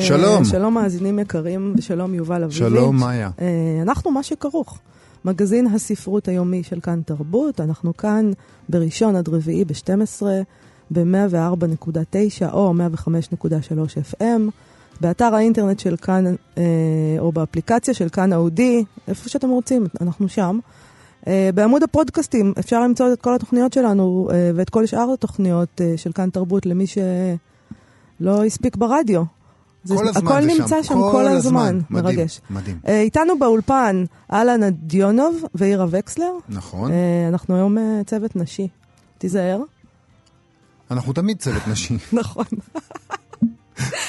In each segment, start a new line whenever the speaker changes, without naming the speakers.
שלום.
Uh, שלום מאזינים יקרים, ושלום יובל אביבי.
שלום, מאיה.
Uh, אנחנו מה שכרוך. מגזין הספרות היומי של כאן תרבות, אנחנו כאן בראשון עד רביעי ב-12, ב-104.9 או 105.3 FM, באתר האינטרנט של כאן, uh, או באפליקציה של כאן אאודי, איפה שאתם רוצים, אנחנו שם. Uh, בעמוד הפודקאסטים אפשר למצוא את כל התוכניות שלנו uh, ואת כל שאר התוכניות uh, של כאן תרבות למי שלא הספיק ברדיו. זה,
כל הזמן
הכל
זה
נמצא שם
כל
כל הזמן.
מדהים,
מרגש.
מדהים.
Uh, איתנו באולפן אהלן דיונוב ואירה וקסלר.
נכון.
Uh, אנחנו היום uh, צוות נשי. תיזהר.
אנחנו תמיד צוות נשי.
נכון.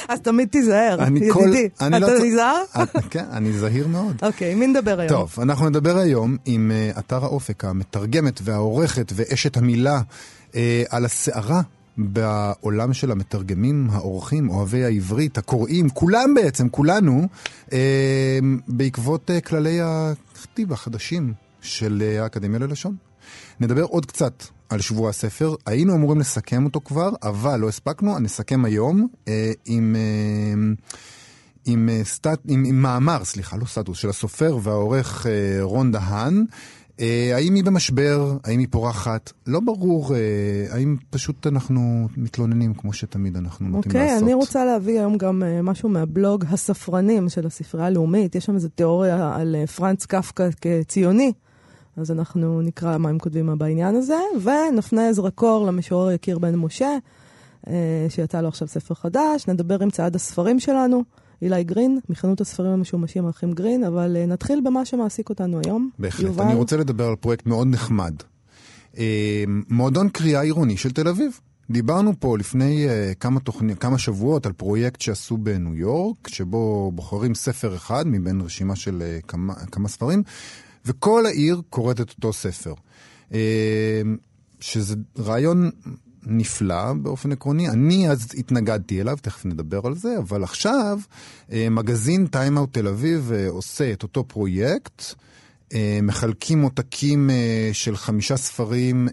אז תמיד תיזהר, ידידי. אתה
לא צ-
נזהר?
כן, אני זהיר מאוד.
אוקיי, מי נדבר היום?
טוב, אנחנו נדבר היום עם אה, אתר האופק, המתרגמת והעורכת ואשת המילה, אה, על הסערה בעולם של המתרגמים, העורכים, אוהבי העברית, הקוראים, כולם בעצם, כולנו, אה, בעקבות אה, כללי הכתיב החדשים של אה, האקדמיה ללשון. נדבר עוד קצת על שבוע הספר. היינו אמורים לסכם אותו כבר, אבל לא הספקנו. נסכם היום אה, עם, אה, עם, סטט, עם, עם מאמר, סליחה, לא סטטוס, של הסופר והעורך אה, רון דהן. אה, האם היא במשבר? האם היא פורחת? לא ברור. אה, האם פשוט אנחנו מתלוננים כמו שתמיד אנחנו נוטים
אוקיי,
לעשות?
אני רוצה להביא היום גם uh, משהו מהבלוג הספרנים של הספרייה הלאומית. יש שם איזו תיאוריה על פרנץ קפקא כציוני. אז אנחנו נקרא מה הם כותבים בעניין הזה, ונפנה זרקור למשורר יקיר בן משה, שיצא לו עכשיו ספר חדש. נדבר עם צעד הספרים שלנו, אילי גרין, מחנות הספרים המשומשים האחים גרין, אבל uh, נתחיל במה שמעסיק אותנו היום.
בהחלט.
יובל?
אני רוצה לדבר על פרויקט מאוד נחמד. אה, מועדון קריאה עירוני של תל אביב. דיברנו פה לפני uh, כמה, תוכני, כמה שבועות על פרויקט שעשו בניו יורק, שבו בוחרים ספר אחד מבין רשימה של uh, כמה, כמה ספרים, וכל העיר קוראת את אותו ספר. Uh, שזה רעיון נפלא באופן עקרוני. אני אז התנגדתי אליו, תכף נדבר על זה, אבל עכשיו אה, מגזין Time Out תל אביב אה, עושה את אותו פרויקט. אה, מחלקים עותקים של חמישה ספרים.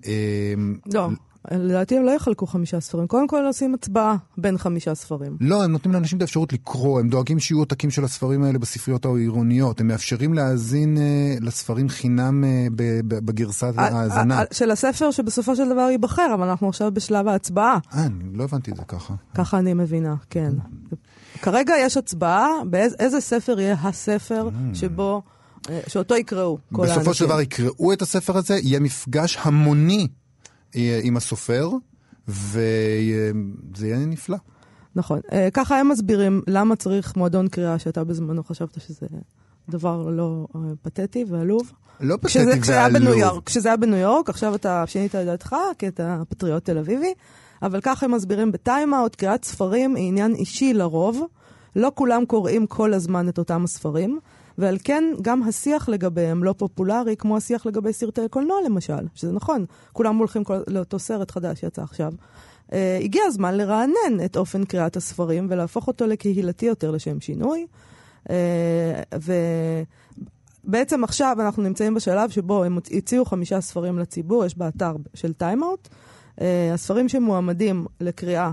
לא, לדעתי הם לא יחלקו חמישה ספרים. קודם כל עושים הצבעה בין חמישה ספרים.
לא, הם נותנים לאנשים את האפשרות לקרוא, הם דואגים שיהיו עותקים של הספרים האלה בספריות העירוניות, הם מאפשרים להאזין אה, לספרים חינם אה, בגרסת ההאזנה.
ה- ה- של הספר שבסופו של דבר ייבחר, אבל אנחנו עכשיו בשלב ההצבעה.
אה, אני לא הבנתי את זה ככה.
ככה אני מבינה, כן. כרגע יש הצבעה באיזה ספר יהיה הספר שבו, אה, שאותו יקראו כל האנשים.
בסופו של דבר יקראו את הספר הזה, יהיה מפגש המוני אה, עם הסופר, וזה יהיה נפלא.
נכון. אה, ככה הם מסבירים למה צריך מועדון קריאה, שאתה בזמנו חשבת שזה דבר לא אה, פתטי ועלוב.
לא
כשזה,
פתטי
כשזה היה בניו
ועלוב.
יורק, כשזה היה בניו יורק, עכשיו אתה שינית את דעתך, כי אתה פטריוט תל אביבי, אבל ככה הם מסבירים בטיים-אאוט, קריאת ספרים היא עניין אישי לרוב, לא כולם קוראים כל הזמן את אותם הספרים, ועל כן גם השיח לגביהם לא פופולרי, כמו השיח לגבי סרטי קולנוע למשל, שזה נכון, כולם הולכים כל, לאותו סרט חדש שיצא עכשיו. Uh, הגיע הזמן לרענן את אופן קריאת הספרים ולהפוך אותו לקהילתי יותר לשם שינוי. Uh, ו... בעצם עכשיו אנחנו נמצאים בשלב שבו הם הציעו חמישה ספרים לציבור, יש באתר של טיים-אאוט. Uh, הספרים שמועמדים לקריאה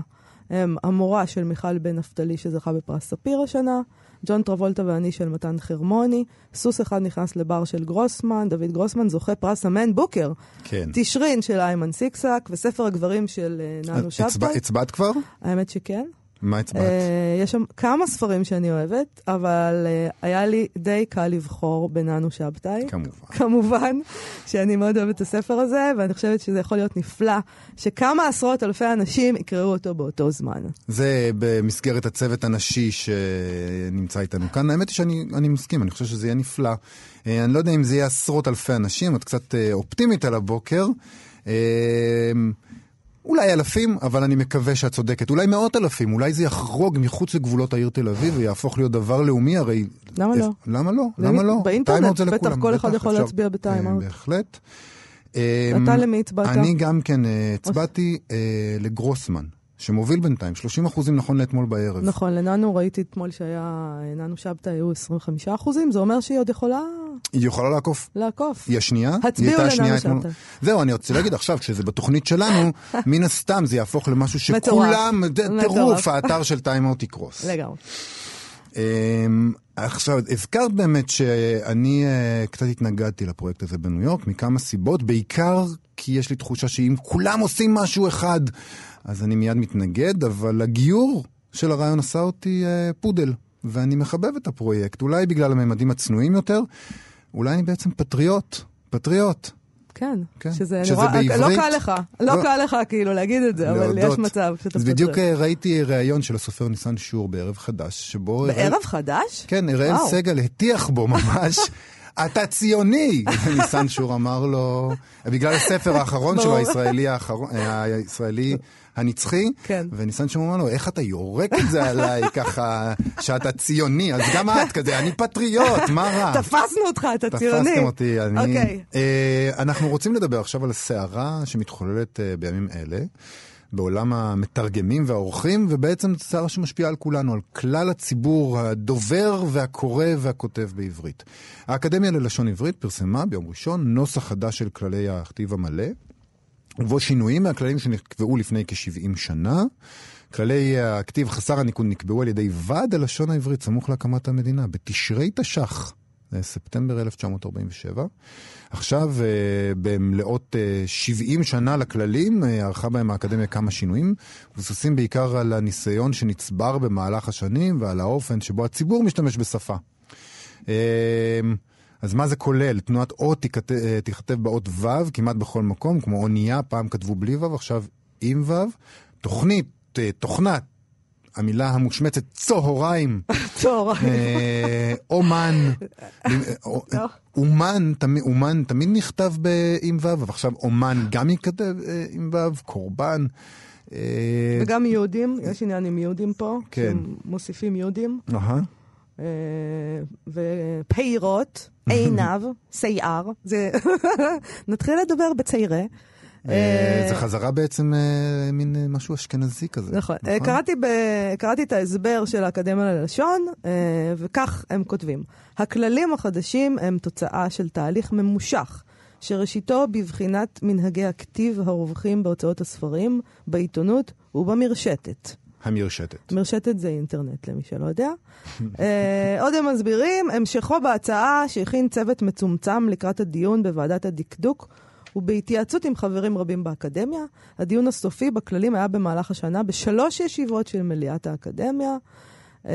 הם המורה של מיכל בן נפתלי שזכה בפרס ספיר השנה, ג'ון טרבולטה ואני של מתן חרמוני, סוס אחד נכנס לבר של גרוסמן, דוד גרוסמן זוכה פרס המן בוקר,
כן.
תשרין של איימן סיקסק וספר הגברים של ננו
הצבע-
שבתאי.
הצבעת כבר?
האמת שכן.
מה הצבעת?
Uh, יש שם כמה ספרים שאני אוהבת, אבל uh, היה לי די קל לבחור בננו שבתאי.
כמובן.
כמובן, שאני מאוד אוהבת את הספר הזה, ואני חושבת שזה יכול להיות נפלא, שכמה עשרות אלפי אנשים יקראו אותו באותו זמן.
זה במסגרת הצוות הנשי שנמצא איתנו כאן. האמת היא שאני אני מסכים, אני חושב שזה יהיה נפלא. אה, אני לא יודע אם זה יהיה עשרות אלפי אנשים, את קצת אה, אופטימית על הבוקר. אולי אלפים, אבל אני מקווה שאת צודקת. אולי מאות אלפים, אולי זה יחרוג מחוץ לגבולות העיר תל אביב ויהפוך להיות דבר לאומי, הרי...
למה לא?
למה לא? למה לא?
באינטרנט, בטח כל אחד יכול. להצביע בטיימאוט.
אה, בהחלט.
אתה
אה,
למי הצבעת?
אני גם כן אה, הצבעתי אה, לגרוסמן, שמוביל בינתיים, 30 אחוזים נכון לאתמול בערב.
נכון, לננו ראיתי אתמול שהיה, ננו שבתא היו 25 אחוזים, זה אומר שהיא עוד יכולה
היא יכולה לעקוף.
לעקוף.
היא השנייה?
הצביעו לננו
אתמול.
שבתאי.
זהו, אני רוצה להגיד עכשיו, כשזה בתוכנית שלנו, מן הסתם זה יהפוך למשהו. שכולם. טירוף, האתר של טיימאוט יקרוס.
לגמרי.
עכשיו, הזכרת באמת שאני אה, קצת התנגדתי לפרויקט הזה בניו יורק, מכמה סיבות, בעיקר כי יש לי תחושה שאם כולם עושים משהו אחד, אז אני מיד מתנגד, אבל הגיור של הרעיון עשה אותי אה, פודל, ואני מחבב את הפרויקט, אולי בגלל הממדים הצנועים יותר, אולי אני בעצם פטריוט, פטריוט.
כן,
כן.
שזה,
שזה
רואה-
בעברית.
לא קל לך, לא
לא.
קל לך כאילו להגיד את זה, אבל יש
להודות.
מצב שאתה
אז בדיוק. אה, ראיתי ראיון של הסופר ניסן שור בערב חדש, שבו...
בערב חדש?
כן, אראל. סגל הטיח בו ממש, אתה ציוני! ניסן שור אמר לו, בגלל הספר האחרון שלו. הישראלי האחרון- אה, הישראלי הנצחי,
כן.
וניסן שור אמר לו, איך אתה יורק את זה עליי ככה, שאתה ציוני, אז גם את כזה, אני פטריוט, מה רע?
תפסנו אותך, אתה ציוני.
תפסתם אותי, אני...
אוקיי.
אה, אנחנו רוצים לדבר עכשיו על הסערה שמתחוללת אה, בימים אלה. בעולם המתרגמים והעורכים, ובעצם זו סערה שמשפיעה על כולנו, על כלל הציבור הדובר והקורא והכותב בעברית. האקדמיה ללשון עברית פרסמה ביום ראשון נוסח חדש של כללי הכתיב המלא, ובו שינויים מהכללים שנקבעו לפני כ-70 שנה. כללי הכתיב חסר הניקוד נקבעו על ידי ועד הלשון העברית סמוך להקמת המדינה, בתשרי תש"ח, ספטמבר 1947. עכשיו, אה, במלאות אה, 70 שנה לכללים, אה, ערכה בהם האקדמיה כמה שינויים, מבוססים בעיקר על הניסיון שנצבר במהלך השנים ועל האופן שבו הציבור משתמש בשפה. אז מה זה כולל? תנועת אות תיכתב, אה, תיכתב באות ו' כמעט בכל מקום, כמו אונייה, פעם כתבו בלי ו', עכשיו עם ו'. תוכנית, אה, תוכנת, המילה המושמצת צהריים,
צהריים.
אה, אומן,
לא.
אומן, אומן תמיד נכתב ב- עם ו', אבל עכשיו אומן גם ייכתב עם ו', קורבן.
וגם יהודים, יש עניין עם יהודים פה,
כן.
שמוסיפים יהודים.
אהה.
אה, ופיירות, עיניו, שיער, זה... נתחיל לדבר בציירה.
אה, זה חזרה בעצם אה, מין אה, משהו אשכנזי כזה.
נכון. אה, קראתי, ב... קראתי את ההסבר של האקדמיה ללשון, אה, וכך הם כותבים. הכללים החדשים הם תוצאה של תהליך ממושך, שראשיתו בבחינת מנהגי הכתיב הרווחים בהוצאות הספרים, בעיתונות ובמרשתת.
המרשתת.
מרשתת זה אינטרנט, למי שלא יודע. אה, עוד הם מסבירים, המשכו בהצעה שהכין צוות מצומצם לקראת הדיון בוועדת הדקדוק, ובהתייעצות עם חברים רבים באקדמיה. הדיון הסופי בכללים היה במהלך השנה בשלוש ישיבות של מליאת האקדמיה. אה,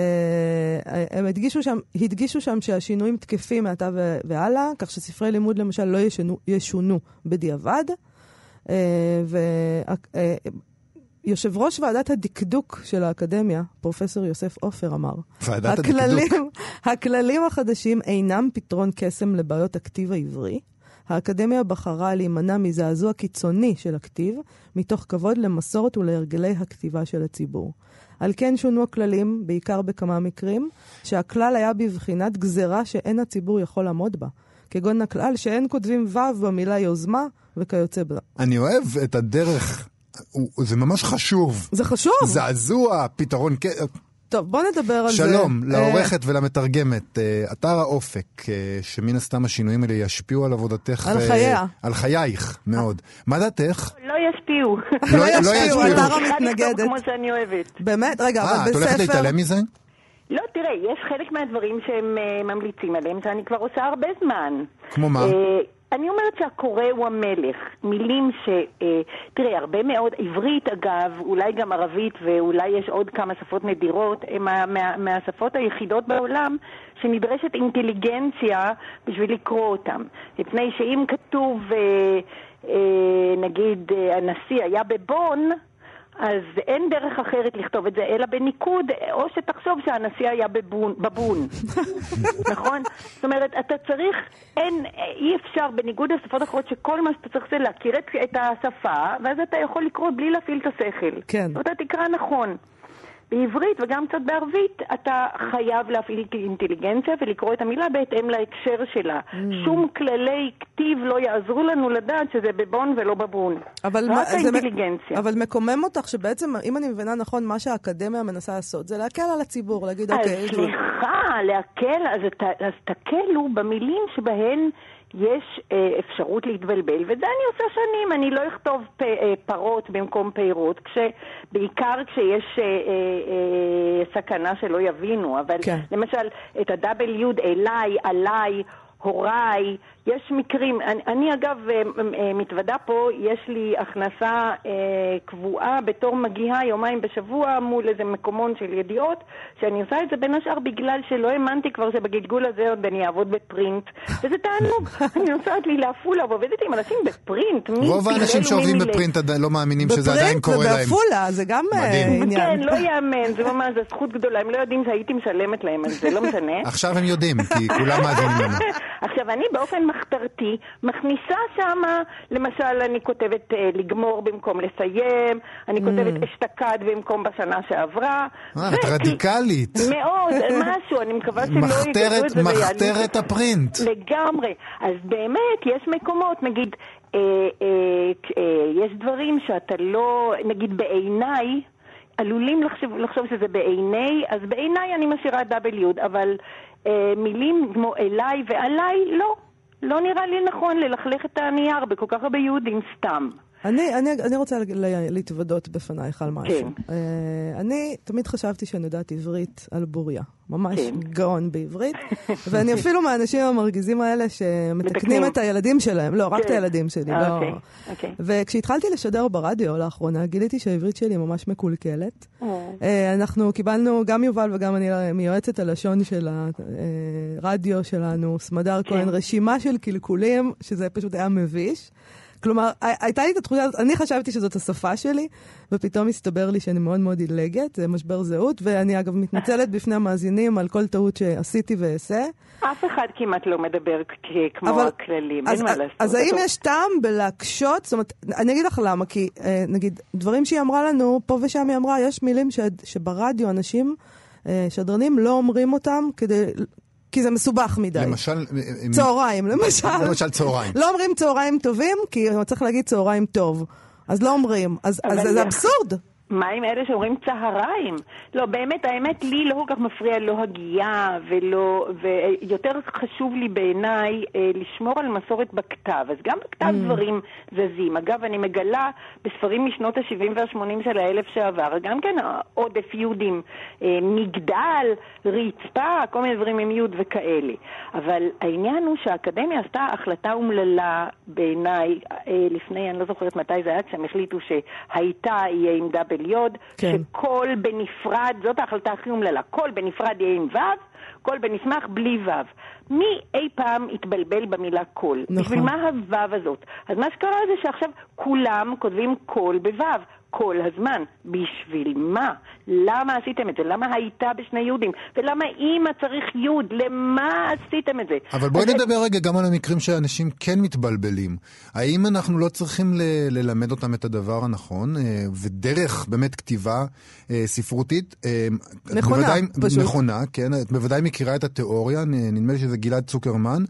הם הדגישו שם, הדגישו שם שהשינויים תקפים מעתה והלאה, כך שספרי לימוד למשל לא ישונו, ישונו בדיעבד. אה, יושב ראש ועדת הדקדוק של האקדמיה, פרופסור יוסף עופר, אמר,
ועדת
הכללים,
הדקדוק.
הכללים החדשים אינם פתרון קסם לבעיות הכתיב העברי. האקדמיה בחרה להימנע מזעזוע קיצוני של הכתיב, מתוך כבוד למסורת ולהרגלי הכתיבה של הציבור. על כן שונו הכללים, בעיקר בכמה מקרים, שהכלל היה בבחינת גזרה שאין הציבור יכול לעמוד בה. כגון הכלל שאין כותבים ו' במילה יוזמה וכיוצא בזה.
אני אוהב את הדרך, זה ממש חשוב.
זה חשוב.
זעזוע, פתרון,
טוב, בוא נדבר על זה.
שלום
אה,
לעורכת ולמתרגמת. אה, אתר האופק, אה, שמן הסתם השינויים האלה ישפיעו על עבודתך.
על
אה,
חייה.
על חייך, מאוד. מה דעתך?
לא ישפיעו.
לא ישפיעו,
ישפיעו.
אתר המתנגדת.
כמו שאני אוהבת.
באמת? רגע,
אה,
אבל
את הולכת
בספר...
להתעלם מזה?
לא, תראה, יש חלק מהדברים שהם אה, ממליצים עליהם שאני כבר עושה הרבה זמן.
כמו מה?
אני אומרת שהקורא הוא המלך. מילים ש... אה, תראה, הרבה מאוד, עברית אגב, אולי גם ערבית ואולי יש עוד כמה שפות נדירות, הן מה, מה, מהשפות היחידות בעולם שנדרשת אינטליגנציה בשביל לקרוא אותן. מפני שאם כתוב, אה, אה, נגיד, אה, הנשיא היה בבון, אז אין דרך אחרת לכתוב את זה, אלא בניקוד, או שתחשוב שהנשיא היה בבון, בבון. נכון? זאת אומרת, אתה צריך, אין, אי אפשר, בניגוד לשפות אחרות, שכל מה שאתה צריך זה להכיר את, את השפה, ואז אתה יכול לקרוא בלי להפעיל את השכל.
כן.
אתה תקרא נכון. בעברית וגם קצת בערבית, אתה חייב להפעיל אינטליגנציה ולקרוא את המילה בהתאם להקשר שלה.
Mm.
שום כללי כתיב לא יעזרו לנו לדעת שזה בבון ולא בבון.
אבל
רק
מה- זה
האינטליגנציה.
אבל מקומם אותך שבעצם, אם אני מבינה נכון, מה שהאקדמיה מנסה לעשות זה להקל על הציבור, להגיד,
אז
אוקיי, דברים-
סליחה, להקל, אז, ת- אז תקלו במילים שבהן יש אה, אפשרות להתבלבל, וזה אני עושה שנים, אני לא אכתוב פ, אה, פרות במקום פירות, כש, בעיקר כשיש אה, אה, אה, סכנה שלא יבינו, אבל
כן.
למשל, את ה-W אליי, עליי, הוריי, יש מקרים, אני, אני אגב אה, אה, מתוודה פה, יש לי הכנסה אה, קבועה בתור מגיהה יומיים בשבוע מול איזה מקומון של ידיעות, שאני עושה את זה בין השאר בגלל שלא האמנתי כבר שבגלגול הזה עוד אני אעבוד בפרינט, וזה תענוג, אני נוסעת לי לעפולה ועובדת עם אנשים בפרינט, מי
רוב האנשים שעובדים. בפרינט עדיין לא מאמינים שזה עדיין קורה
בפרינט
להם.
ובעפולה, זה גם אה,
מדהים.
עניין.
כן, לא ייאמן, זה ממש, זו זכות גדולה, הם לא יודעים שהייתי משלמת להם על זה, לא משנה.
עכשיו הם יודעים, כי כולם מאזינים לנו.
עכשיו, אני באופן מחתרתי מכניסה שמה, למשל, אני כותבת אה, לגמור במקום לסיים, אני כותבת אשתקד במקום בשנה שעברה.
אה, את רדיקלית.
מאוד, משהו, אני מקווה שלא יגדו את זה
מחתרת הפרינט.
לגמרי. אז באמת, יש מקומות, נגיד, אה, אה, אה, יש דברים שאתה לא, נגיד בעיניי, עלולים לחשוב, לחשוב שזה בעיני, אז בעיניי אני משאירה W, אבל אה, מילים כמו אליי ועליי, לא. לא נראה לי נכון ללכלך את הנייר בכל כך הרבה יהודים סתם.
אני, אני, אני רוצה להתוודות בפנייך על משהו.
כן.
Uh, אני תמיד חשבתי שאני יודעת עברית על בוריה. ממש
כן.
גאון בעברית. ואני אפילו מהאנשים המרגיזים האלה שמתקנים
מתקנים.
את הילדים שלהם. לא, רק את
כן.
הילדים שלי, לא...
אוקיי, אוקיי.
וכשהתחלתי לשדר ברדיו לאחרונה, גיליתי שהעברית שלי ממש מקולקלת. אה, אנחנו קיבלנו, גם יובל וגם אני, מיועצת הלשון של הרדיו שלנו, סמדר
כן.
כהן, רשימה של קלקולים, שזה פשוט היה מביש. כלומר, הי- הייתה לי את התחושה הזאת, אני חשבתי שזאת השפה שלי, ופתאום הסתבר לי שאני מאוד מאוד עילגת, זה משבר זהות, ואני אגב מתנצלת בפני המאזינים על כל טעות שעשיתי ואעשה.
אף אחד כמעט לא מדבר כמו
אבל-
הכללים,
אז,
אין מה לעשות.
אז האם יש טעם בלהקשות? זאת אומרת, אני אגיד לך למה, כי אה, נגיד, דברים שהיא אמרה לנו, פה ושם היא אמרה, יש מילים ש, שברדיו אנשים, אה, שדרנים, לא אומרים אותם כדי, כי זה מסובך מדי.
למשל, הם-
צהריים, למשל.
למשל צהריים.
לא אומרים צהריים טובים, כי צריך להגיד צהריים טוב. אז לא אומרים. אז, אז זה- אבסורד.
מה עם אלה שאומרים צהריים? לא, באמת, האמת, לי לא כל כך מפריע לא הגייה ולא... ויותר חשוב לי בעיניי אה, לשמור על מסורת בכתב. אז גם בכתב
Mm.
דברים זזים. אגב, אני מגלה בספרים משנות ה-70 וה-80 של האלף שעבר, גם כן עודף יהודים, אה, מגדל, רצפה, כל מיני דברים עם יוד וכאלה. אבל העניין הוא שהאקדמיה עשתה החלטה אומללה בעיניי, אה, לפני, אני לא זוכרת מתי זה היה, כשהם החליטו שהייתה יהיה עם דאבל יוד,
כן.
שכל בנפרד, זאת ההחלטה הכי אומללה, כל בנפרד יהיה עם ו', כל בנסמך בלי ו'. מי אי פעם התבלבל במילה כל?
נכון.
בשביל מה הו' הזאת? אז מה שקרה זה שעכשיו כולם כותבים כל בו'. כל הזמן. בשביל מה? למה עשיתם את זה? למה הייתה בשני יהודים? ולמה אימא צריך יוד? למה עשיתם את זה?
אבל בואי
אז-
נדבר רגע גם על המקרים שאנשים כן מתבלבלים. האם אנחנו לא צריכים ל- ללמד אותם את הדבר הנכון, אה, ודרך באמת כתיבה אה, ספרותית? אה,
נכונה,
בוודאי,
פשוט.
נכונה, כן. את בוודאי מכירה את התיאוריה, נדמה לי שזה גלעד צוקרמן,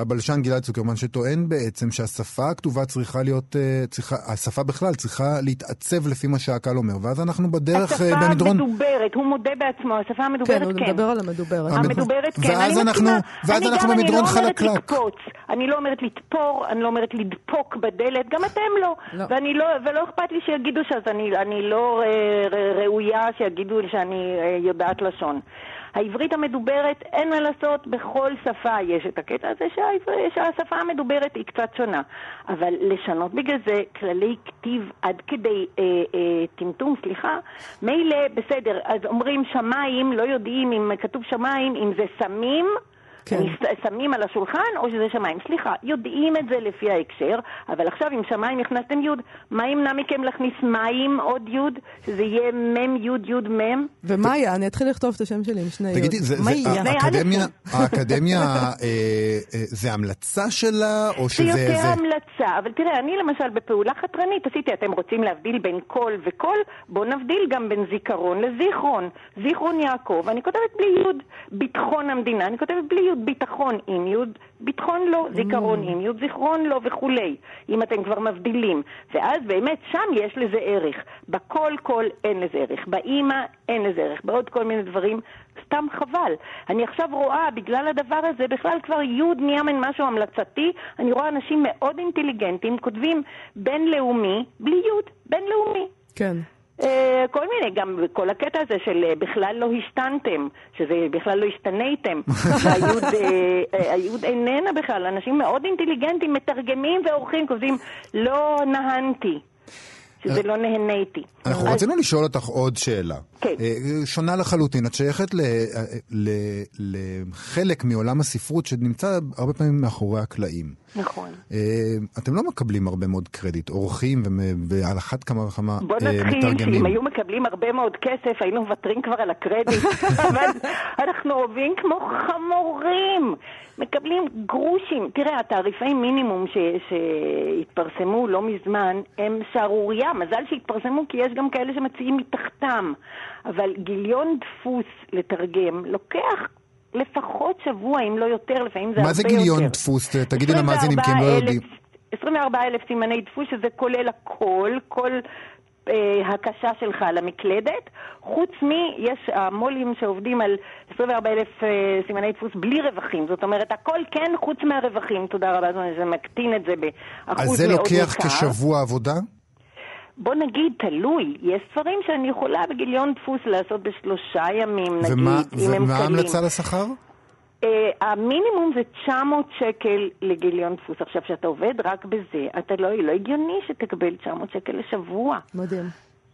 הבלשן גלעד צוקרמן, שטוען בעצם שהשפה הכתובה צריכה להיות, אה, צריכה, השפה בכלל צריכה להתעצב לפי מה שהקהל אומר, ואז אנחנו בדרך אה,
השפה
במדרון...
המדוברת, הוא מודה בעצמו, השפה
כן,
המדוברת
הוא
כן.
מדבר על המדוברת.
המד-
המדוברת, כן,
ואז
אני
אנחנו-
מסכימה.
ואז
אני
אנחנו
גם,
במדרון
אני לא אומרת
חלקלק.
לקפוץ, אני לא אומרת לתפור, אני לא אומרת לדפוק בדלת, גם אתם לא.
לא.
ואני לא, ולא אכפת לי שיגידו שאז אני, אני לא אה, ראויה שיגידו שאני אה, יודעת לשון. העברית המדוברת, אין מה לעשות, בכל שפה יש את הקטע הזה שהעברית, שהשפה המדוברת היא קצת שונה. אבל לשנות בגלל זה כללי כתיב עד כדי אה, אה, טמטום, סליחה, מילא, בסדר, אז אומרים שמיים, לא יודעים אם כתוב שמיים, אם זה סמים
כן.
שמים על השולחן או שזה שמיים. סליחה, יודעים את זה לפי ההקשר, אבל עכשיו עם שמיים הכנסתם יוד, מה ימנע מכם להכניס מים עוד יוד? שזה יהיה מם יוד יוד מם?
ומאיה, אני אתחיל לכתוב את השם שלי עם שני
תגידי, זה- זה-
מאיה.
האקדמיה, האקדמיה, אה, אה, זה המלצה שלה, או
זה
שזה...
יותר
זה-
המלצה, אבל תראה, אני למשל בפעולה חתרנית עשיתי, אתם רוצים להבדיל בין קול וקול? בואו נבדיל גם בין זיכרון לזיכרון. זיכרון יעקב, אני כותבת בלי יוד. ביטחון המדינה, אני כותבת בלי יוד. ביטחון עם יוד, ביטחון לא. זיכרון עם יוד, זיכרון לא וכולי. אם אתם כבר מבדילים. ואז באמת שם יש לזה ערך. בקול קול אין לזה ערך. באימא אין לזה ערך. בעוד כל מיני דברים. סתם חבל. אני עכשיו רואה, בגלל הדבר הזה, בכלל כבר יוד נהיה מן משהו המלצתי. אני רואה אנשים מאוד אינטליגנטים כותבים בינלאומי בלי יוד, בינלאומי.
כן.
אה, כל מיני, גם כל הקטע הזה של אה, בכלל לא השתנתם, שזה בכלל לא השתניתם, אה, היוד איננה בכלל, אנשים מאוד אינטליגנטים מתרגמים ועורכים, כותבים לא נהנתי, שזה לא נהניתי.
אנחנו
אז-
רצינו לשאול אותך עוד שאלה.
כן.
שונה לחלוטין. את שייכת ל- ל- לחלק מעולם הספרות שנמצא הרבה פעמים מאחורי הקלעים.
נכון.
אה, אתם לא מקבלים הרבה מאוד קרדיט, עורכים ועל אחת כמה וכמה
בוא
אה,
נתחיל
מתרגמים.
שאם היו מקבלים הרבה מאוד כסף, היינו מוותרים כבר על הקרדיט. אבל אנחנו עובדים כמו חמורים. מקבלים גרושים. תראה, התעריפי מינימום ש- שהתפרסמו לא מזמן הם שערורייה. מזל שהתפרסמו כי יש גם כאלה שמציעים מתחתם. אבל גיליון דפוס לתרגם לוקח לפחות שבוע, אם לא יותר, לפעמים זה הרבה
מה
יותר.
זה גיליון דפוס? תגידי למאזינים, כי הם לא
24,000
יודעים.
24 אלף סימני דפוס, שזה כולל הכל, כל אה, הקשה שלך על המקלדת, חוץ מ... יש המו"לים שעובדים על 24 אלף אה, סימני דפוס בלי רווחים, זאת אומרת, הכל כן חוץ מהרווחים, תודה רבה, זה מקטין את זה באחוז
אז זה
מאוד
לוקח
ניכר.
כשבוע עבודה?
בוא נגיד, תלוי, יש ספרים שאני יכולה בגיליון דפוס לעשות בשלושה ימים, נגיד,
ומה
אם הם
ומה
קלים.
ההמלצה לשכר?
Uh, המינימום זה 900 שקל לגיליון דפוס. עכשיו, כשאתה עובד רק בזה, אתה לא, לא הגיוני שתקבל 900 שקל לשבוע.
מדהים.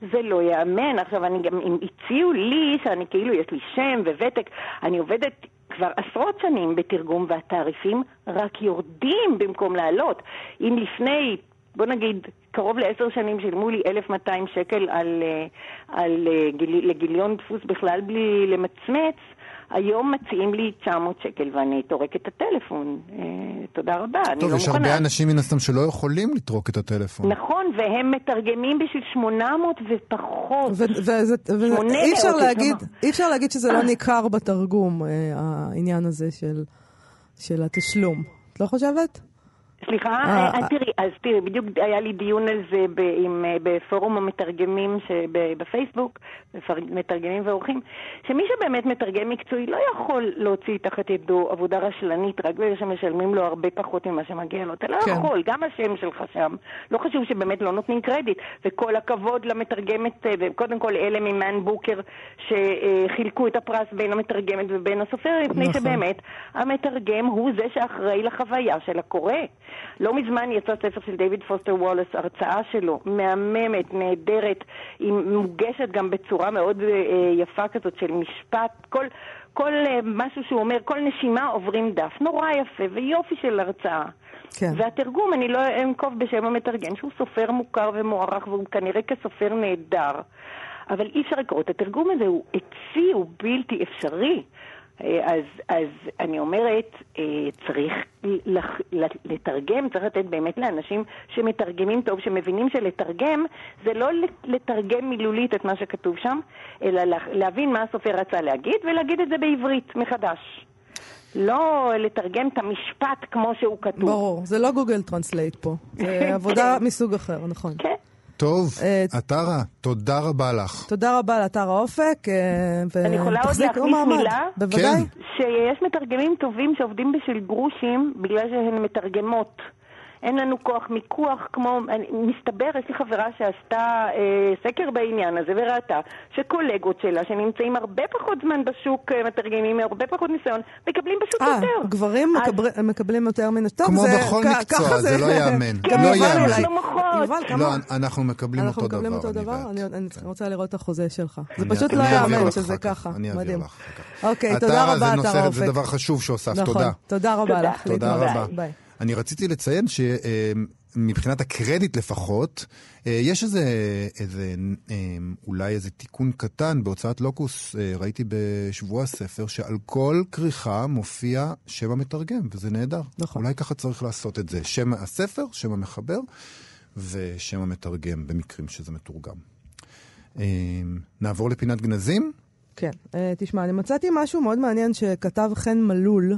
זה לא ייאמן. עכשיו, אני גם, אם הציעו לי, שאני כאילו, יש לי שם וותק, אני עובדת כבר עשרות שנים בתרגום, והתעריפים רק יורדים במקום לעלות. אם לפני, בוא נגיד, קרוב לעשר שנים שילמו לי 1,200 שקל על, אה, על, אה, גיל, לגיליון דפוס בכלל בלי למצמץ, היום מציעים לי 900 שקל ואני טורק את הטלפון. אה, תודה רבה, אני
טוב,
לא
יש
מוכנה.
הרבה אנשים מן הסתם שלא יכולים לטרוק את הטלפון.
נכון, והם מתרגמים בשביל 800 ופחות.
אי אפשר להגיד. אי אפשר להגיד שזה לא ניכר בתרגום, העניין הזה של- של התשלום. את לא חושבת?
סליחה,
אה,
אה,
אה.
תראי, אז תראי, בדיוק היה לי דיון על זה בפורום המתרגמים בפייסבוק, מתרגמים ועורכים, שמי שבאמת מתרגם מקצועי לא יכול להוציא תחת ידו עבודה רשלנית רק בגלל שמשלמים לו הרבה פחות ממה שמגיע לו. אתה לא
כן.
יכול, גם השם שלך שם. לא חשוב שבאמת לא נותנים קרדיט. וכל הכבוד למתרגמת, וקודם כל אלה ממאן בוקר שחילקו את הפרס בין המתרגמת ובין הסופר, מפני
נכון.
שבאמת המתרגם הוא זה שאחראי לחוויה של הקורא. לא מזמן יצא ספר של דיוויד פוסטר וולס, הרצאה שלו, מהממת, נהדרת, היא מוגשת גם בצורה מאוד אה, יפה כזאת של משפט, כל... כל אה, משהו שהוא אומר, כל נשימה עוברים דף. נורא יפה ויופי של הרצאה.
כן.
והתרגום, אני לא אנקוב בשם המתרגם, שהוא סופר מוכר ומוערך והוא כנראה כסופר נהדר. אבל אי אפשר לקרוא את התרגום הזה, הוא עצי, הוא בלתי אפשרי. אה, אז, אז אני אומרת, אה, צריך לתרגם, צריך לתת באמת לאנשים שמתרגמים טוב, שמבינים שלתרגם זה לא לתרגם מילולית את מה שכתוב שם, אלא לה- להבין מה הסופר רצה להגיד ולהגיד את זה בעברית מחדש. לא לתרגם את המשפט כמו שהוא כתוב.
ברור, זה לא Google Translate פה. זה עבודה מסוג אחר, נכון.
כן.
טוב,
אה,
עטרה, תודה רבה לך.
תודה רבה לאתר האופק, אה,
אני יכולה עוד
ותחזיקו
להכניס
מעמד.
מילה?
בוודאי.
כן.
שיש מתרגמים טובים שעובדים בשביל גרושים בגלל שהן מתרגמות. אין לנו כוח מיקוח כמו, אני- מסתבר, יש לי חברה שעשתה אה, סקר בעניין הזה וראתה שקולגות שלה שנמצאים הרבה פחות זמן בשוק, אה, מתרגמים, הרבה פחות ניסיון, מקבלים פשוט
אה,
יותר.
גברים
אז-
מקבר- מקבלים יותר מן... טוב,
כמו
זה-
בכל
כ-
מקצוע,
ככה
זה לא ייאמן.
גם
לא ייאמן.
יובל, כמה?
לא, אנחנו מקבלים
אנחנו
אותו דבר.
מקבלים אותו
אני
דבר? אני אני
כן.
רוצה לראות את החוזה שלך. זה פשוט לא
אני אעביר
יאמן
לך
שזה ככה.
אני אעביר
מדהים.
לך אחר כך.
אוקיי, תודה רבה, אתר
זה
האופק.
דבר חשוב שהוספת,
נכון,
תודה.
תודה רבה. לך.
תודה. רבה.
ביי.
אני רציתי לציין שמבחינת הקרדיט לפחות, אה, יש איזה, איזה, אה, אולי איזה תיקון קטן בהוצאת לוקוס, אה, ראיתי בשבוע הספר, שעל כל כריכה מופיע שם המתרגם, וזה נהדר.
נכון.
אולי ככה צריך לעשות את זה. שם הספר, שם המחבר, ושם המתרגם, במקרים שזה מתורגם. נעבור לפינת גנזים?
כן. תשמע, אני מצאתי משהו מאוד מעניין שכתב חן מלול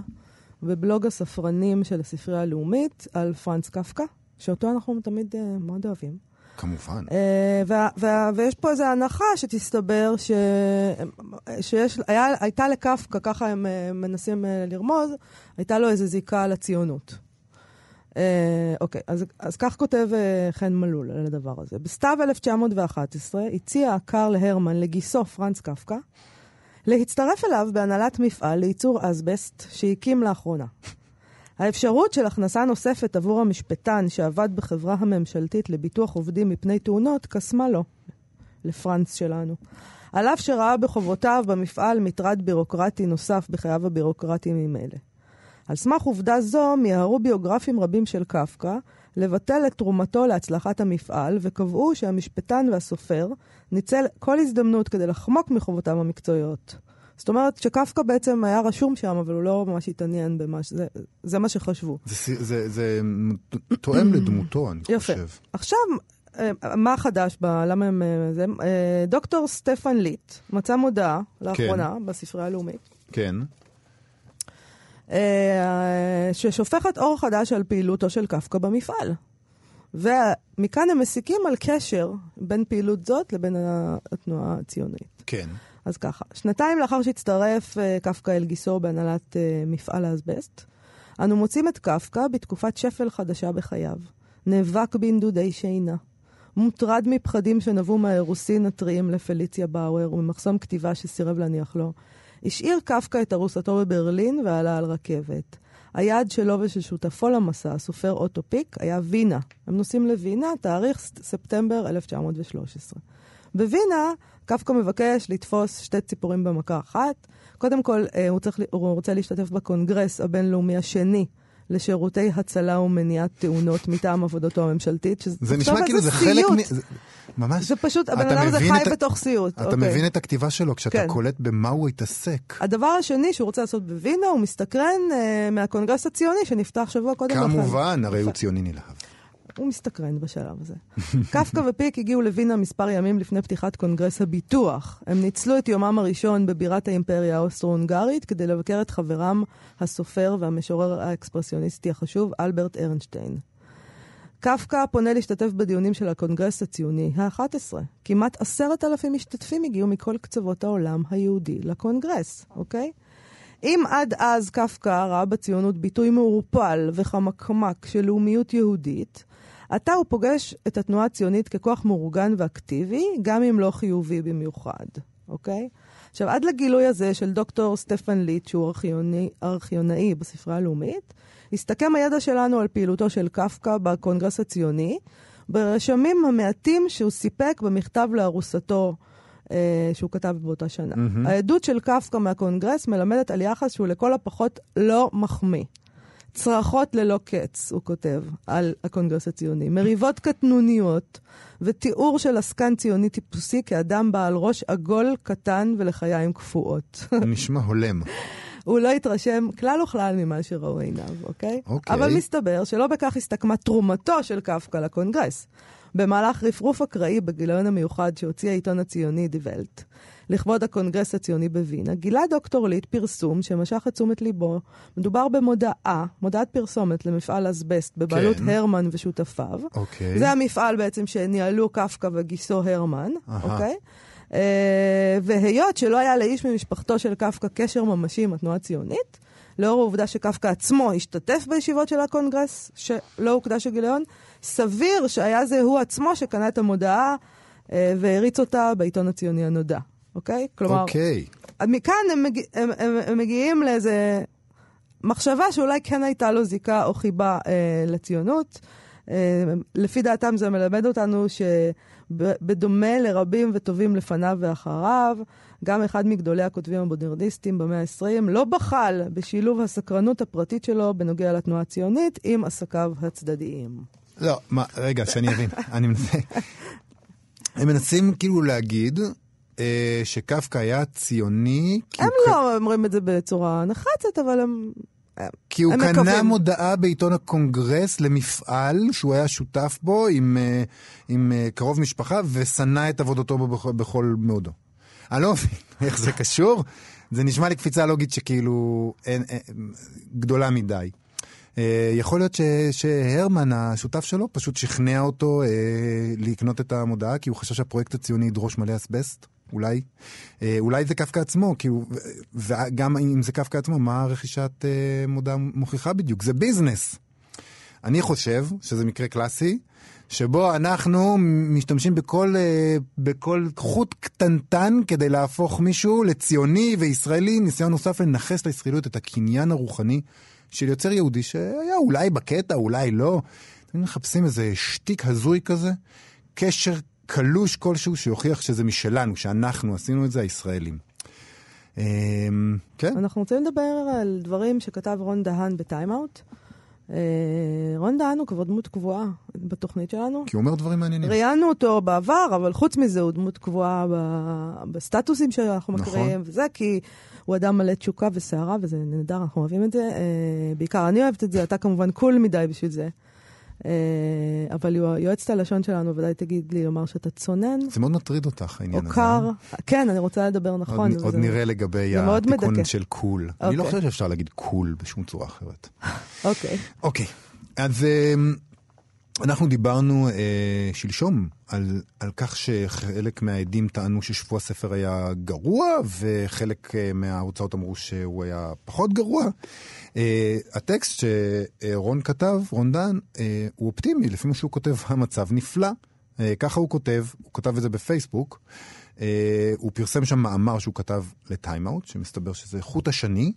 בבלוג הספרנים של הספרייה הלאומית על פרנץ קפקא, שאותו אנחנו תמיד אה, מאוד אוהבים.
כמובן.
אה, וה- וה- ויש פה איזו הנחה שתסתבר ש... שיש, היה, הייתה לקפקא, ככה הם אה, מנסים אה, לרמוז, הייתה לו איזו זיקה לציונות. אוקיי, אז, אז כך כותב אה, חן מלול על הדבר הזה. בסתיו 1911 הציע קרל הרמן לגיסו פרנץ קפקא להצטרף אליו בהנהלת מפעל לייצור אסבסט שהקים לאחרונה. האפשרות של הכנסה נוספת עבור המשפטן שעבד בחברה הממשלתית לביטוח עובדים מפני תאונות קסמה לו, לפרנץ שלנו. על אף שראה בחובותיו במפעל מטרד בירוקרטי נוסף בחייו הבירוקרטיים ממילא. על סמך עובדה זו מיהרו ביוגרפים רבים של קפקא לבטל את תרומתו להצלחת המפעל, וקבעו שהמשפטן והסופר ניצל כל הזדמנות כדי לחמוק מחובותיו המקצועיות. זאת אומרת שקפקא בעצם היה רשום שם, אבל הוא לא ממש התעניין במה ש... זה, זה מה שחשבו.
זה, זה, זה, תואם לדמותו, אני
יפה.
חושב.
עכשיו, אה, מה חדש ב... למה הם... אה, זה? אה, דוקטור סטפן ליט מצא מודעה לאחרונה בספרייה הלאומית,
כן.
אה, ששופכת אור חדש על פעילותו של קפקא במפעל. ומכאן הם מסיקים על קשר בין פעילות זאת לבין התנועה הציונית.
כן.
אז ככה, שנתיים לאחר שהצטרף אה, קפקא אל גיסו בהנהלת אה, מפעל האסבסט, אנו מוצאים את קפקא בתקופת שפל חדשה בחייו. נאבק בנדודי שינה. מוטרד מפחדים שנבעו מהאירוסין הטריים לפליציה באואר וממחסום כתיבה שסירב להניח לו. השאיר קפקא את ארוסתו בברלין ועלה על רכבת. היעד שלו ושל שותפו למסע, הסופר אוטו פיק, היה וינה. הם נוסעים לווינה, תאריך ספטמבר 1913. בווינה, קפקא מבקש לתפוס שתי ציפורים במכה אחת. קודם כל, אה, הוא, צריך, הוא רוצה להשתתף בקונגרס הבינלאומי השני לשירותי הצלה ומניעת תאונות מטעם עבודתו הממשלתית. שזה-
זה נשמע כאילו
איזה
זה חלק. מ... זה- ממש.
זה פשוט, הבן אדם הזה חי
את
בתוך סיוט.
אתה
אוקיי.
מבין את הכתיבה שלו כשאתה
כן.
קולט במה הוא התעסק.
הדבר השני שהוא רוצה לעשות בווינה, הוא מסתקרן אה, מהקונגרס הציוני שנפתח שבוע קודם לכן.
כמובן, הרי הוא ציוני נלהב.
הוא מסתקרן בשלב הזה. קפקא ופיק הגיעו לווינה מספר ימים לפני פתיחת קונגרס הביטוח. הם ניצלו את יומם הראשון בבירת האימפריה האוסטרו-הונגרית כדי לבקר את חברם הסופר והמשורר האקספרסיוניסטי החשוב, אלברט ארנשטיין. קפקא פונה להשתתף בדיונים של הקונגרס הציוני ה-11. כמעט עשרת אלפים משתתפים הגיעו מכל קצוות העולם היהודי לקונגרס, אוקיי? אם עד אז קפקא ראה בציונות ביטוי מעורפל וחמקמק של לאומיות יהודית, עתה הוא פוגש את התנועה הציונית ככוח מאורגן ואקטיבי, גם אם לא חיובי במיוחד, אוקיי? עכשיו, עד לגילוי הזה של דוקטור סטפן ליט, שהוא ארכיוני, ארכיונאי בספרייה הלאומית, הסתכם הידע שלנו על פעילותו של קפקא בקונגרס הציוני, ברשמים המעטים שהוא סיפק במכתב לארוסתו אה, שהוא כתב באותה שנה. Mm-hmm. העדות של קפקא מהקונגרס מלמדת על יחס שהוא לכל הפחות לא מחמיא. צרחות ללא קץ, הוא כותב, על הקונגרס הציוני. מריבות קטנוניות ותיאור של עסקן ציוני טיפוסי כאדם בעל ראש עגול, קטן ולחיים קפואות.
נשמע הולם.
הוא לא התרשם כלל וכלל ממה שראו עיניו, אוקיי?
אוקיי.
אבל מסתבר שלא בכך הסתכמה תרומתו של קפקא לקונגרס. במהלך רפרוף אקראי בגיליון המיוחד שהוציא העיתון הציוני די ולט, לכבוד הקונגרס הציוני בווינה, גילה דוקטור ליט פרסום שמשך את תשומת ליבו. מדובר במודעה, מודעת פרסומת למפעל אסבסט בבעלות
ק.
הרמן ושותפיו.
אוקיי.
זה המפעל בעצם שניהלו קפקא וגיסו הרמן,
אהה.
אוקיי? Uh, והיות שלא היה לאיש ממשפחתו של קפקא קשר ממשי עם התנועה הציונית, לאור העובדה שקפקא עצמו השתתף בישיבות של הקונגרס, שלו הוקדש הגיליון, סביר שהיה זה הוא עצמו שקנה את המודעה אה, והריץ אותה בעיתון הציוני הנודע, אוקיי? כלומר,
אוקיי.
מכאן הם, מגיע, הם, הם, הם מגיעים לאיזה מחשבה שאולי כן הייתה לו זיקה או חיבה אה, לציונות. אה, לפי דעתם זה מלמד אותנו שבדומה לרבים וטובים לפניו ואחריו, גם אחד מגדולי הכותבים המודרניסטים במאה ה-20 לא בחל בשילוב הסקרנות הפרטית שלו בנוגע לתנועה הציונית עם עסקיו הצדדיים.
לא, מה, רגע, שאני אבין. אני מנסה... הם מנסים כאילו להגיד שקפקא היה ציוני.
הם לא אומרים את זה בצורה נחרצת, אבל הם...
כי הוא קנה
מקווים.
מודעה בעיתון הקונגרס למפעל שהוא היה שותף בו עם, אה, עם אה, קרוב משפחה ושנא את עבודתו בו בכל, בכל מאודו. אני לא מבין איך זה קשור. זה נשמע לי קפיצה לוגית שכאילו אין, אין, גדולה מדי. אה, יכול להיות ש, שהרמן, השותף שלו, פשוט שכנע אותו אה, לקנות את המודעה, כי הוא חשב שהפרויקט הציוני ידרוש מלא אסבסט. אולי. אה, אולי זה קפקא עצמו, כי הוא, וגם אם זה קפקא עצמו, מה רכישת אה, מודעה מוכיחה בדיוק? זה ביזנס. אני חושב שזה מקרה קלאסי, שבו אנחנו משתמשים בכל, אה, בכל חוט קטנטן כדי להפוך מישהו לציוני וישראלי, ניסיון נוסף לנכס לישראליות את הקניין הרוחני של יוצר יהודי שהיה אולי בקטע, אולי לא. אתם מחפשים איזה שטיק הזוי כזה, קשר קלוש כלשהו שיוכיח שזה משלנו, שאנחנו עשינו את זה, הישראלים. אה, כן,
אנחנו רוצים לדבר על דברים שכתב רון דהן בטיימאוט. אה, רון דהן הוא כבר דמות קבועה בתוכנית שלנו.
כי הוא אומר דברים מעניינים.
ראיינו אותו בעבר, אבל חוץ מזה הוא דמות קבועה בסטטוסים שאנחנו
נכון.
מכירים, וזה כי הוא אדם מלא תשוקה וסערה, וזה נהדר, אנחנו אוהבים את זה. אה, בעיקר אני אוהבת את זה, אתה כמובן cool מדי בשביל זה. אה, אבל יוע- יועצת הלשון שלנו ודאי תגיד לי לומר שאתה צונן,
זה מאוד מטריד אותך, העניין הזה.
קר. כן, אני רוצה לדבר נכון.
עוד, עוד נראה לגבי התיקון. של cool. אני לא
אוקיי.
חושב שאפשר להגיד cool בשום צורה אחרת.
אוקיי.
אוקיי, אז אמ, אנחנו דיברנו אה, שלשום על, על כך שחלק מהעדים טענו ששבוע הספר היה גרוע, וחלק אה, מההוצאות אמרו שהוא היה פחות גרוע. אה, הטקסט שרון כתב, רון דן, אה, הוא אופטימי, לפי מה שהוא כותב, המצב נפלא. אה, ככה הוא כותב, הוא כתב את זה בפייסבוק. אה, הוא פרסם שם מאמר שהוא כתב לטיימאוט, שמסתבר שזה חוט השני.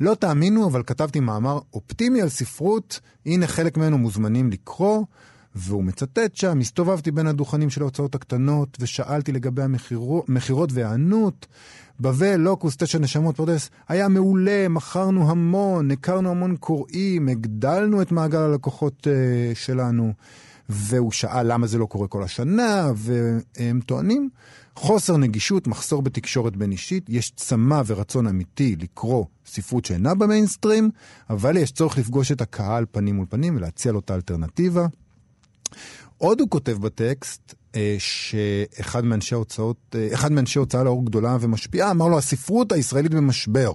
לא תאמינו, אבל כתבתי מאמר אופטימי על ספרות, הנה חלק ממנו מוזמנים לקרוא, והוא מצטט שם, הסתובבתי בין הדוכנים של ההוצאות הקטנות, ושאלתי לגבי המכירו- המכירות וההיענות. בבל, לוקוס, תשע נשמות, פרדס, היה מעולה, מכרנו המון, הכרנו המון קוראים, הגדלנו את מעגל הלקוחות uh, שלנו. והוא שאל למה זה לא קורה כל השנה, והם טוענים, חוסר נגישות, מחסור בתקשורת בין אישית, יש צמא ורצון אמיתי לקרוא ספרות שאינה במיינסטרים, אבל יש צורך לפגוש את הקהל פנים מול פנים ולהציע לו את האלטרנטיבה. עוד הוא כותב בטקסט אה, שאחד מאנשי ההוצאות, אה, אחד מאנשי הוצאה לאור גדולה ומשפיעה אמר לו הספרות הישראלית במשבר.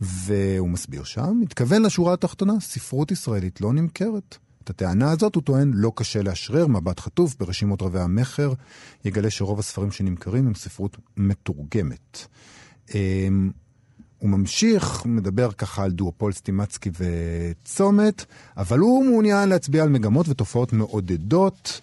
והוא מסביר שם, מתכוון לשורה התחתונה, ספרות ישראלית לא נמכרת. הטענה הזאת הוא טוען לא קשה לאשרר, מבט חטוף ברשימות רבי המכר, יגלה שרוב הספרים שנמכרים הם ספרות מתורגמת. אמ, הוא ממשיך, מדבר ככה על דואופול סטימצקי וצומת, אבל הוא מעוניין להצביע על מגמות ותופעות מעודדות.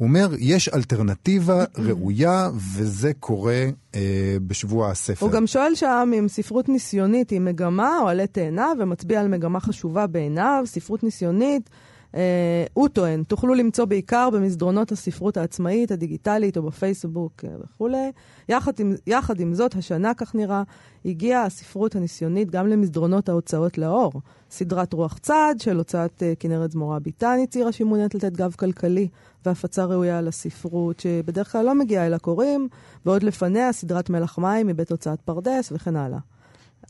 הוא אומר, יש אלטרנטיבה ראויה, וזה קורה אה, בשבוע הספר.
הוא גם שואל שם אם ספרות ניסיונית היא מגמה או עלה תאנה, ומצביע על מגמה חשובה בעיניו, ספרות ניסיונית. אה, הוא טוען, תוכלו למצוא בעיקר במסדרונות הספרות העצמאית, הדיגיטלית או בפייסבוק אה, וכולי. יחד עם, יחד עם זאת, השנה, כך נראה, הגיעה הספרות הניסיונית גם למסדרונות ההוצאות לאור. סדרת רוח צד של הוצאת אה, כנרת זמורה ביטן הצהירה שהיא מעוניינת לתת גב כלכלי והפצה ראויה לספרות, שבדרך כלל לא מגיעה אל הקוראים, ועוד לפניה סדרת מלח מים מבית הוצאת פרדס וכן הלאה.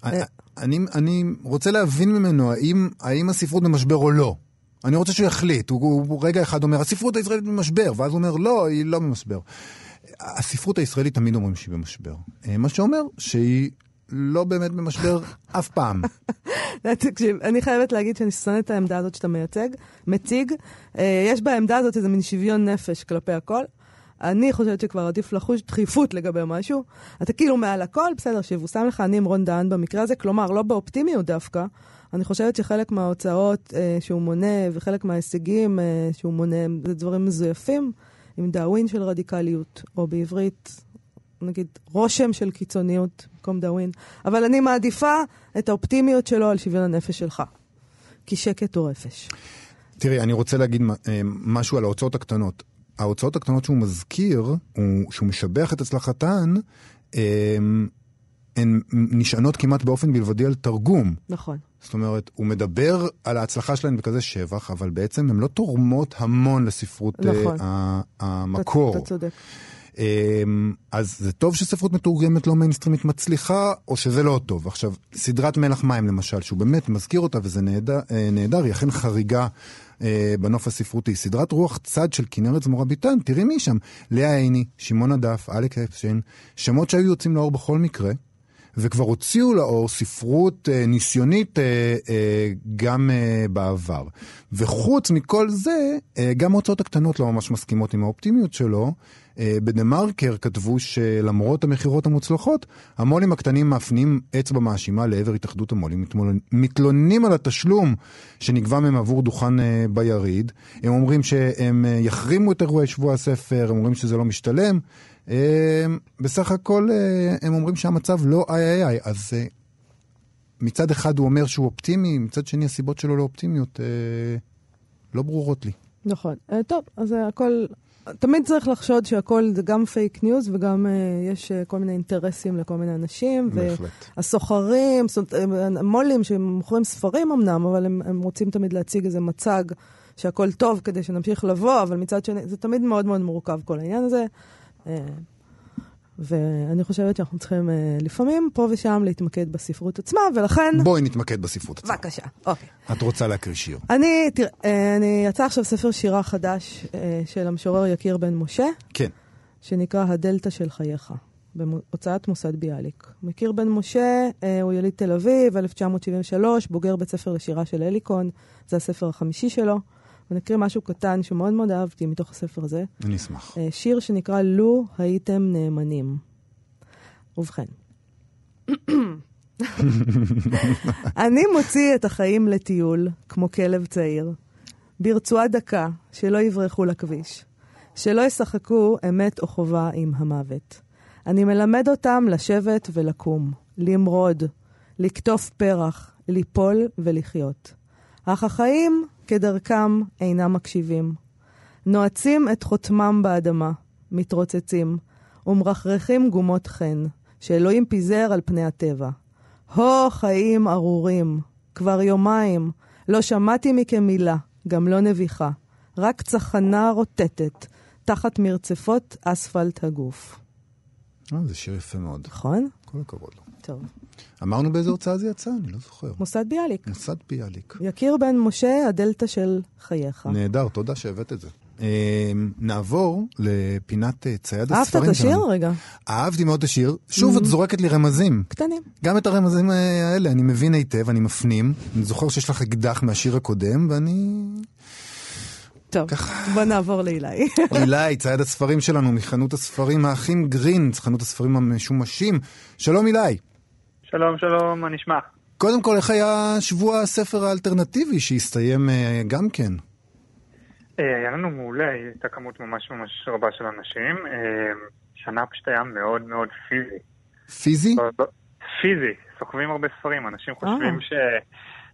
אני, אני, אני רוצה להבין ממנו האם, האם הספרות במשבר או לא. אני רוצה שהוא יחליט. הוא, הוא, הוא רגע אחד אומר, הספרות הישראלית במשבר, ואז הוא אומר, לא, היא לא במשבר. הספרות הישראלית תמיד אומרים שהיא במשבר. אה, מה שאומר שהיא לא באמת במשבר אף פעם.
תקשיב, אני חייבת להגיד שאני שונאת את העמדה הזאת שאתה מייצג, מציג. אה, יש בעמדה הזאת איזה מין שוויון נפש כלפי הכל. אני חושבת שכבר עדיף לחוש דחיפות לגבי משהו. אתה כאילו מעל הכל, בסדר, שיבושם לך, אני עם רון דהן במקרה הזה, כלומר, לא באופטימיות דווקא. אני חושבת שחלק מההוצאות אה, שהוא מונה וחלק מההישגים אה, שהוא מונה, זה דברים מזויפים, עם דאווין של רדיקליות, או בעברית, נגיד, רושם של קיצוניות במקום דאווין. אבל אני מעדיפה את האופטימיות שלו על שוויון הנפש שלך. כי שקט הוא רפש.
תראי, אני רוצה להגיד אה, משהו על ההוצאות הקטנות. ההוצאות הקטנות שהוא מזכיר, הוא, שהוא משבח את הצלחתן, אה, הן נשענות כמעט באופן בלבדי על תרגום.
נכון.
זאת אומרת, הוא מדבר על ההצלחה שלהן בכזה שבח, אבל בעצם הן לא תורמות המון לספרות
נכון.
uh, המקור.
אתה צודק.
אמ, אז זה טוב שספרות מתורגמת לא מיינסטרימית מצליחה, או שזה לא טוב. עכשיו, סדרת מלח מים למשל, שהוא באמת מזכיר אותה וזה נהדר, אה, נהדר היא אכן חריגה אה, בנוף הספרותי. סדרת רוח צד של כנרת זמורה ביטן, תראי מי שם. לאה עיני, שמעון הדף, אלק אפשטיין, שמות שהיו יוצאים לאור בכל מקרה. וכבר הוציאו לאור ספרות אה, ניסיונית אה, אה, גם אה, בעבר. וחוץ מכל זה, אה, גם ההוצאות הקטנות לא ממש מסכימות עם האופטימיות שלו. אה, בדה מרקר כתבו שלמרות המכירות המוצלחות, המו"לים הקטנים מפנים אצבע מאשימה לעבר התאחדות המו"לים, מתלוננים על התשלום שנגבה מהם עבור דוכן אה, ביריד. הם אומרים שהם אה, יחרימו את אירועי שבוע הספר, הם אומרים שזה לא משתלם. אה, בסך הכל אה, הם אומרים שהמצב לא איי איי איי, אז אה, מצד אחד הוא אומר שהוא אופטימי, מצד שני הסיבות שלו לאופטימיות אה, לא ברורות לי.
נכון. טוב, אז הכל... תמיד צריך לחשוד שהכל זה גם פייק ניוז וגם uh, יש uh, כל מיני אינטרסים לכל מיני אנשים.
בהחלט.
והסוחרים, זאת אומרת, מו"לים שמוכרים ספרים אמנם, אבל הם, הם רוצים תמיד להציג איזה מצג שהכל טוב כדי שנמשיך לבוא, אבל מצד שני, זה תמיד מאוד מאוד מורכב כל העניין הזה. Uh, ואני חושבת שאנחנו צריכים uh, לפעמים פה ושם להתמקד בספרות עצמה, ולכן...
בואי נתמקד בספרות עצמה.
בבקשה, אוקיי.
את רוצה להקריא שיר.
אני, תראה, אה, אני יצא עכשיו ספר שירה חדש אה, של המשורר יקיר בן משה,
כן.
שנקרא הדלתא של חייך, בהוצאת מוסד ביאליק. יקיר בן משה אה, הוא יליד תל אביב, 1973, בוגר בית ספר לשירה של אליקון, זה הספר החמישי שלו. ונקריא משהו קטן שמאוד מאוד אהבתי מתוך הספר הזה,
אני אשמח.
אה, שיר שנקרא "לו הייתם נאמנים". ובכן, אני מוציא את החיים לטיול, כמו כלב צעיר, ברצועה דקה, שלא יברחו לכביש, שלא ישחקו אמת או חובה עם המוות. אני מלמד אותם לשבת ולקום, למרוד, לקטוף פרח, ליפול ולחיות. אך החיים, כדרכם, אינם מקשיבים. נועצים את חותמם באדמה, מתרוצצים, ומרחרחים גומות חן, שאלוהים פיזר על פני הטבע. הו, חיים ארורים, כבר יומיים, לא שמעתי מכם מילה, גם לא נביחה, רק צחנה רוטטת, תחת מרצפות אספלט הגוף.
אה, זה שיר יפה מאוד.
נכון?
כל הכבוד לו.
טוב.
אמרנו באיזה הוצאה זה יצא? אני לא זוכר.
מוסד ביאליק.
מוסד ביאליק.
יקיר בן משה, הדלתא של חייך.
נהדר, תודה שהבאת את זה. אה, נעבור לפינת אה, צייד
אהבת
הספרים
את השיר?
שלנו.
רגע.
אהבתי מאוד את השיר. שוב, את זורקת לי רמזים.
קטנים.
גם את הרמזים אה, האלה אני מבין היטב, אני מפנים. אני זוכר שיש לך אקדח מהשיר הקודם, ואני...
טוב, בוא נעבור לאילי.
אילי, צייד הספרים שלנו מחנות הספרים האחים גרינץ, חנות הספרים המשומשים. שלום אילי.
שלום, שלום, מה נשמע?
קודם כל, איך היה שבוע הספר האלטרנטיבי שהסתיים אה, גם כן?
אה, היה לנו מעולה, הייתה כמות ממש ממש רבה של אנשים. אה, שנה פשוט היה מאוד מאוד פיזי.
פיזי?
פיזי, סוחבים הרבה ספרים. אנשים חושבים. ש...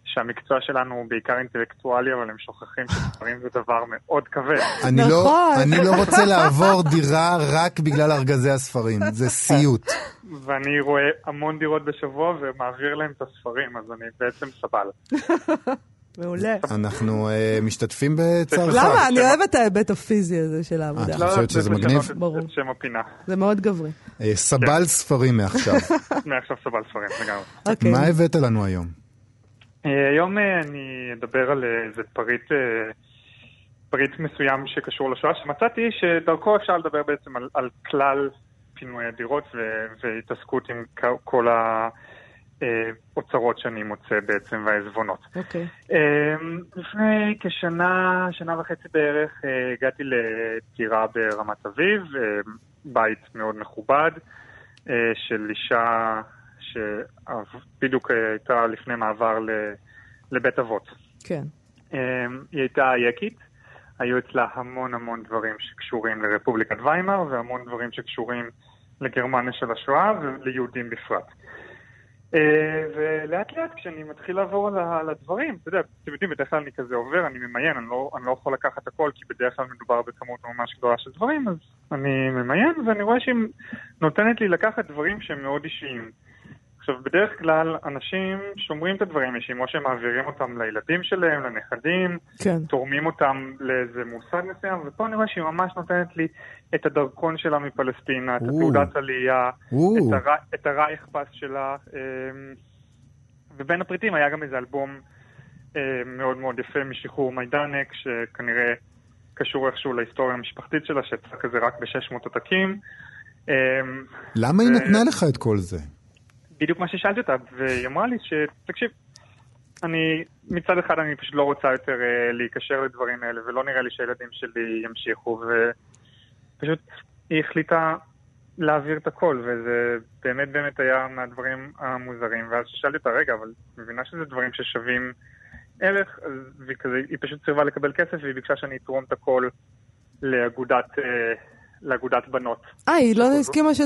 שהמקצוע שלנו הוא בעיקר אינטלקטואלי, אבל הם שוכחים שספרים זה דבר מאוד כבד.
אני לא,
נכון.
אני לא רוצה לעבור דירה רק בגלל ארגזי הספרים, זה סיוט.
ואני רואה המון דירות בשבוע ומעביר להם את הספרים, אז אני בעצם סבל.
מעולה.
אנחנו uh, משתתפים בצערך.
למה? אני אוהבת את ההיבט הפיזי הזה של העבודה.
את חושבת שזה מגניב?
ברור.
שם הפינה.
זה מאוד גברי.
אה, סבל ספרים מעכשיו.
מעכשיו סבל ספרים, לגמרי.
אוקיי.
מה הבאת לנו היום?
אה, היום אה, אני אדבר על אה, איזה פריט, פריט מסוים שקשור לשואה, שמצאתי שדרכו אפשר לדבר בעצם על, על כלל פינוי הדירות ו- והתעסקות עם כל האוצרות שאני מוצא בעצם והעזבונות.
אוקיי.
אמ, לפני כשנה, שנה וחצי בערך, הגעתי לדירה ברמת אביב, בית מאוד מכובד, של אישה שבדיוק הייתה לפני מעבר ל- לבית אבות.
כן.
אמ, היא הייתה יקית, היו אצלה המון המון דברים שקשורים לרפובליקת ויימאר והמון דברים שקשורים לגרמניה של השואה וליהודים בפרט. אה, ולאט לאט כשאני מתחיל לעבור על הדברים, אתה יודע, אתם יודעים, בדרך כלל אני כזה עובר, אני ממיין, אני לא, אני לא יכול לקחת הכל, כי בדרך כלל מדובר בכמות ממש גדולה של דברים, אז אני ממיין, ואני רואה שהיא נותנת לי לקחת דברים שהם מאוד אישיים. עכשיו, בדרך כלל אנשים שומרים את הדברים האישיים, או שהם מעבירים אותם לילדים שלהם, לנכדים,
כן.
תורמים אותם לאיזה מוסד מסוים, ופה אני רואה שהיא ממש נותנת לי את הדרכון שלה מפלסטינה, את
או.
התעודת עלייה. את, הר... את הרייך פס שלה, אמ, ובין הפריטים היה גם איזה אלבום אמ, מאוד מאוד יפה משחרור מיידנק, שכנראה קשור איכשהו להיסטוריה המשפחתית שלה, שיצא כזה רק ב-600 עותקים. אמ,
למה היא נתנה לך את כל זה?
בדיוק מה ששאלתי אותה, והיא אמרה לי שתקשיב, אני, מצד אחד אני פשוט לא רוצה יותר אה, להיקשר לדברים האלה, ולא נראה לי שהילדים שלי ימשיכו, ופשוט היא החליטה להעביר את הכל, וזה באמת באמת היה מהדברים המוזרים, ואז שאלתי אותה, רגע, אבל מבינה שזה דברים ששווים ערך, אז היא פשוט סירבה לקבל כסף, והיא ביקשה שאני אתרום את הכל לאגודת, אה, לאגודת בנות.
אה, היא לא הסכימה שת-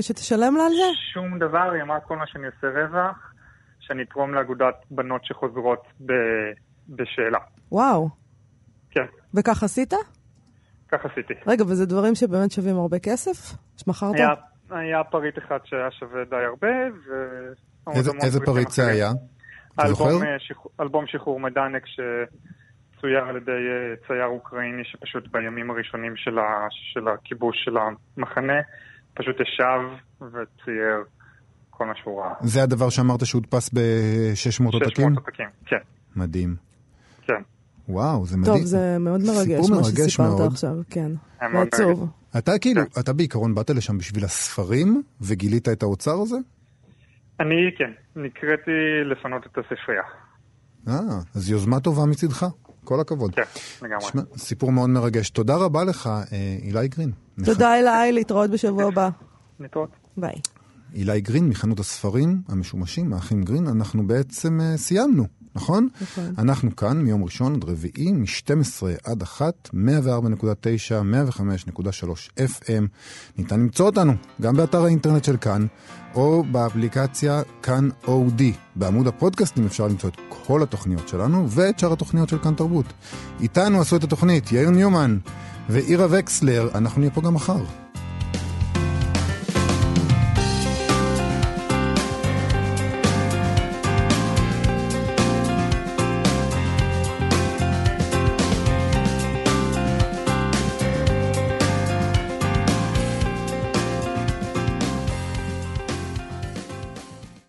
שתשלם לה על זה?
שום דבר, היא אמרה כל מה שאני עושה רווח, שאני אתרום לאגודת בנות שחוזרות ב... בשאלה.
וואו.
כן,
וכך עשית?
כך עשיתי.
רגע, וזה דברים שבאמת שווים הרבה כסף? שמכרת?
היה, היה פריט אחד שהיה שווה די הרבה, ו...
איזה- איזה פריט זה. היה? אתה
אלבום,
זוכר?
אה, שחרור- אלבום שחרור שצויר על ידי אה, צייר אוקראיני שפשוט בימים הראשונים של, ה... של הכיבוש של המחנה פשוט ישב וצייר כל מה שהוא ראה.
זה הדבר שאמרת שהודפס ב-600 עותקים?
600 עותקים, כן,
מדהים.
כן.
וואו, זה מדהים.
טוב, זה מאוד מרגש,
סיפור
מה
מרגש
שסיפרת
מאוד.
עכשיו, כן.
מאוד
ועצוב.
אתה כאילו, אתה בעיקרון באת לשם בשביל הספרים, וגילית את האוצר הזה?
אני, כן, נקראתי לפנות את הספרייה.
אה, אז יוזמה טובה מצידך. כל הכבוד.
כן, לגמרי.
סיפור מאוד מרגש. תודה רבה לך, אה, אילי גרין.
תודה אליי, להתראות בשבוע הבא.
נתראות.
ביי.
אילי גרין מחנות הספרים המשומשים, האחים גרין, אנחנו בעצם uh, סיימנו, נכון?
נכון.
אנחנו כאן מיום ראשון עד רביעי, מ-12 עד 1, 104.9, 105.3 FM. ניתן למצוא אותנו גם באתר האינטרנט של כאן, או באפליקציה כאן אודי. בעמוד הפודקאסטים אפשר למצוא את כל התוכניות שלנו, ואת שאר התוכניות של כאן תרבות. איתנו עשו את התוכנית יאיר ניומן ואירה וקסלר, אנחנו נהיה פה גם מחר.